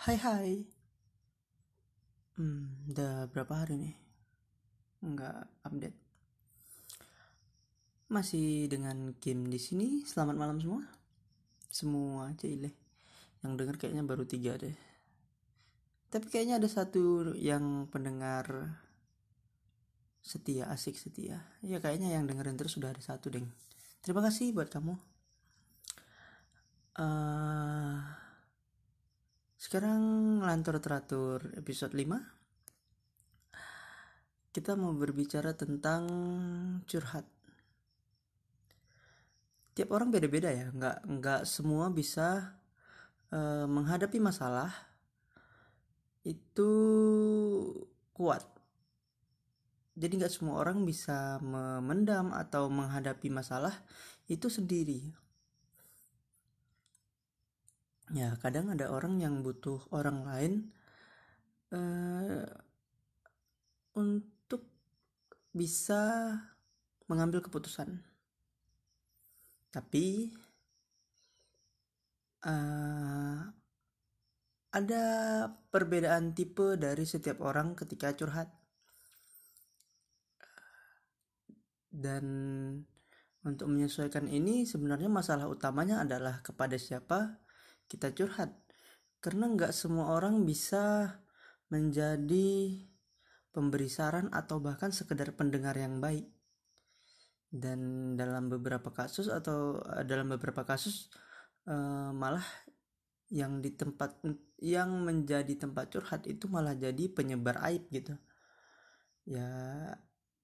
Hai hai. Hmm, udah berapa hari nih? Nggak update. Masih dengan Kim di sini. Selamat malam semua. Semua ileh. Yang denger kayaknya baru tiga deh. Tapi kayaknya ada satu yang pendengar setia, asik setia. Ya kayaknya yang dengerin terus sudah ada satu deng. Terima kasih buat kamu. Uh, sekarang ngelantur teratur episode 5 Kita mau berbicara tentang curhat. Tiap orang beda-beda ya. Nggak, nggak semua bisa uh, menghadapi masalah Itu kuat. Jadi nggak semua orang bisa memendam atau menghadapi masalah itu sendiri ya kadang ada orang yang butuh orang lain uh, untuk bisa mengambil keputusan. Tapi uh, ada perbedaan tipe dari setiap orang ketika curhat. Dan untuk menyesuaikan ini sebenarnya masalah utamanya adalah kepada siapa kita curhat. Karena nggak semua orang bisa menjadi pemberi saran atau bahkan sekedar pendengar yang baik. Dan dalam beberapa kasus atau eh, dalam beberapa kasus uh, malah yang di tempat yang menjadi tempat curhat itu malah jadi penyebar aib gitu. Ya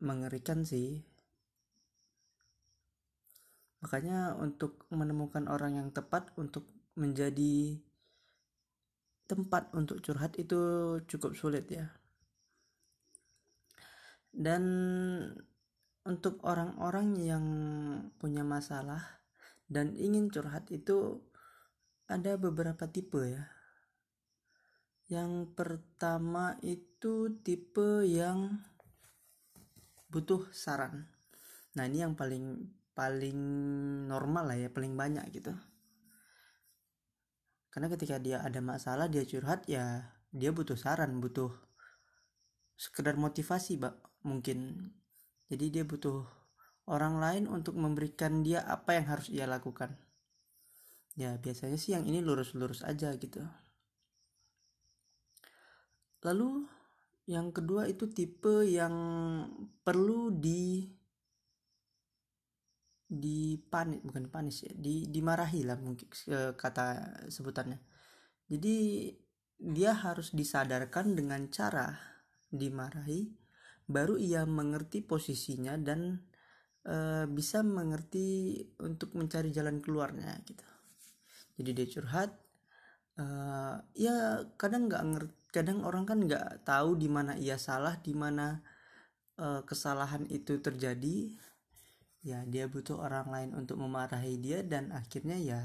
mengerikan sih. Makanya untuk menemukan orang yang tepat untuk menjadi tempat untuk curhat itu cukup sulit ya. Dan untuk orang-orang yang punya masalah dan ingin curhat itu ada beberapa tipe ya. Yang pertama itu tipe yang butuh saran. Nah ini yang paling paling normal lah ya paling banyak gitu karena ketika dia ada masalah dia curhat ya dia butuh saran butuh sekedar motivasi pak mungkin. Jadi dia butuh orang lain untuk memberikan dia apa yang harus ia lakukan. Ya biasanya sih yang ini lurus-lurus aja gitu. Lalu yang kedua itu tipe yang perlu di dipanis bukan panis ya di dimarahi lah mungkin kata sebutannya. Jadi dia harus disadarkan dengan cara dimarahi baru ia mengerti posisinya dan e, bisa mengerti untuk mencari jalan keluarnya gitu. Jadi dia curhat e, ya kadang nggak ngerti kadang orang kan nggak tahu di mana ia salah di mana e, kesalahan itu terjadi ya dia butuh orang lain untuk memarahi dia dan akhirnya ya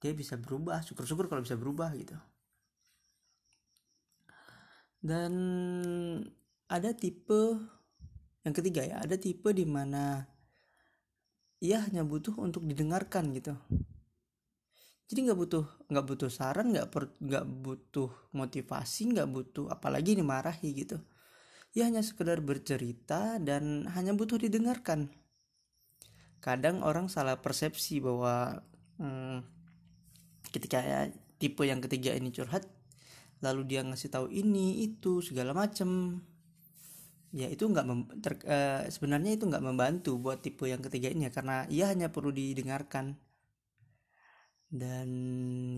dia bisa berubah. Syukur-syukur kalau bisa berubah gitu. Dan ada tipe yang ketiga ya ada tipe di mana ia hanya butuh untuk didengarkan gitu. Jadi nggak butuh nggak butuh saran nggak nggak butuh motivasi nggak butuh apalagi dimarahi gitu. Ia hanya sekedar bercerita dan hanya butuh didengarkan kadang orang salah persepsi bahwa hmm, ketika ya, tipe yang ketiga ini curhat lalu dia ngasih tahu ini itu segala macem. Ya itu nggak uh, sebenarnya itu nggak membantu buat tipe yang ketiga ini ya karena ia hanya perlu didengarkan. Dan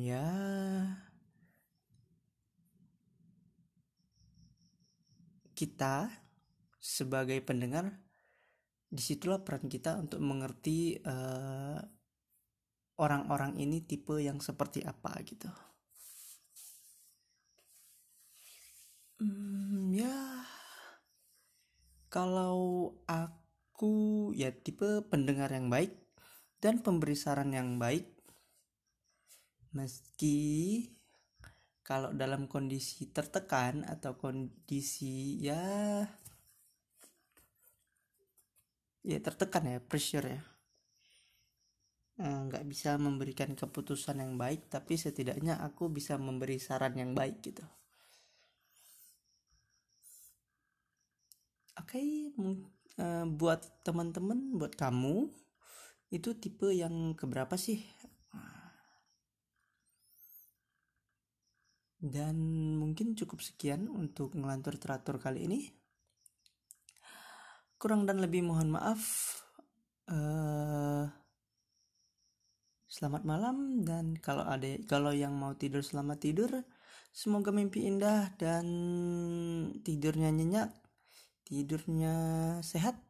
ya kita sebagai pendengar di situlah peran kita untuk mengerti eh, orang-orang ini tipe yang seperti apa gitu. Hmm, ya kalau aku ya tipe pendengar yang baik dan pemberi saran yang baik. Meski kalau dalam kondisi tertekan atau kondisi ya ya tertekan ya pressure ya. Eh, nggak bisa memberikan keputusan yang baik tapi setidaknya aku bisa memberi saran yang baik gitu. Oke okay, uh, buat teman-teman buat kamu itu tipe yang keberapa sih? Dan mungkin cukup sekian untuk ngelantur teratur kali ini kurang dan lebih mohon maaf uh, selamat malam dan kalau ada kalau yang mau tidur selamat tidur. Semoga mimpi indah dan tidurnya nyenyak tidurnya sehat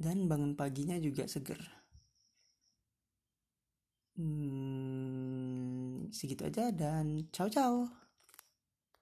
dan bangun paginya juga seger. Hmm, segitu aja dan ciao ciao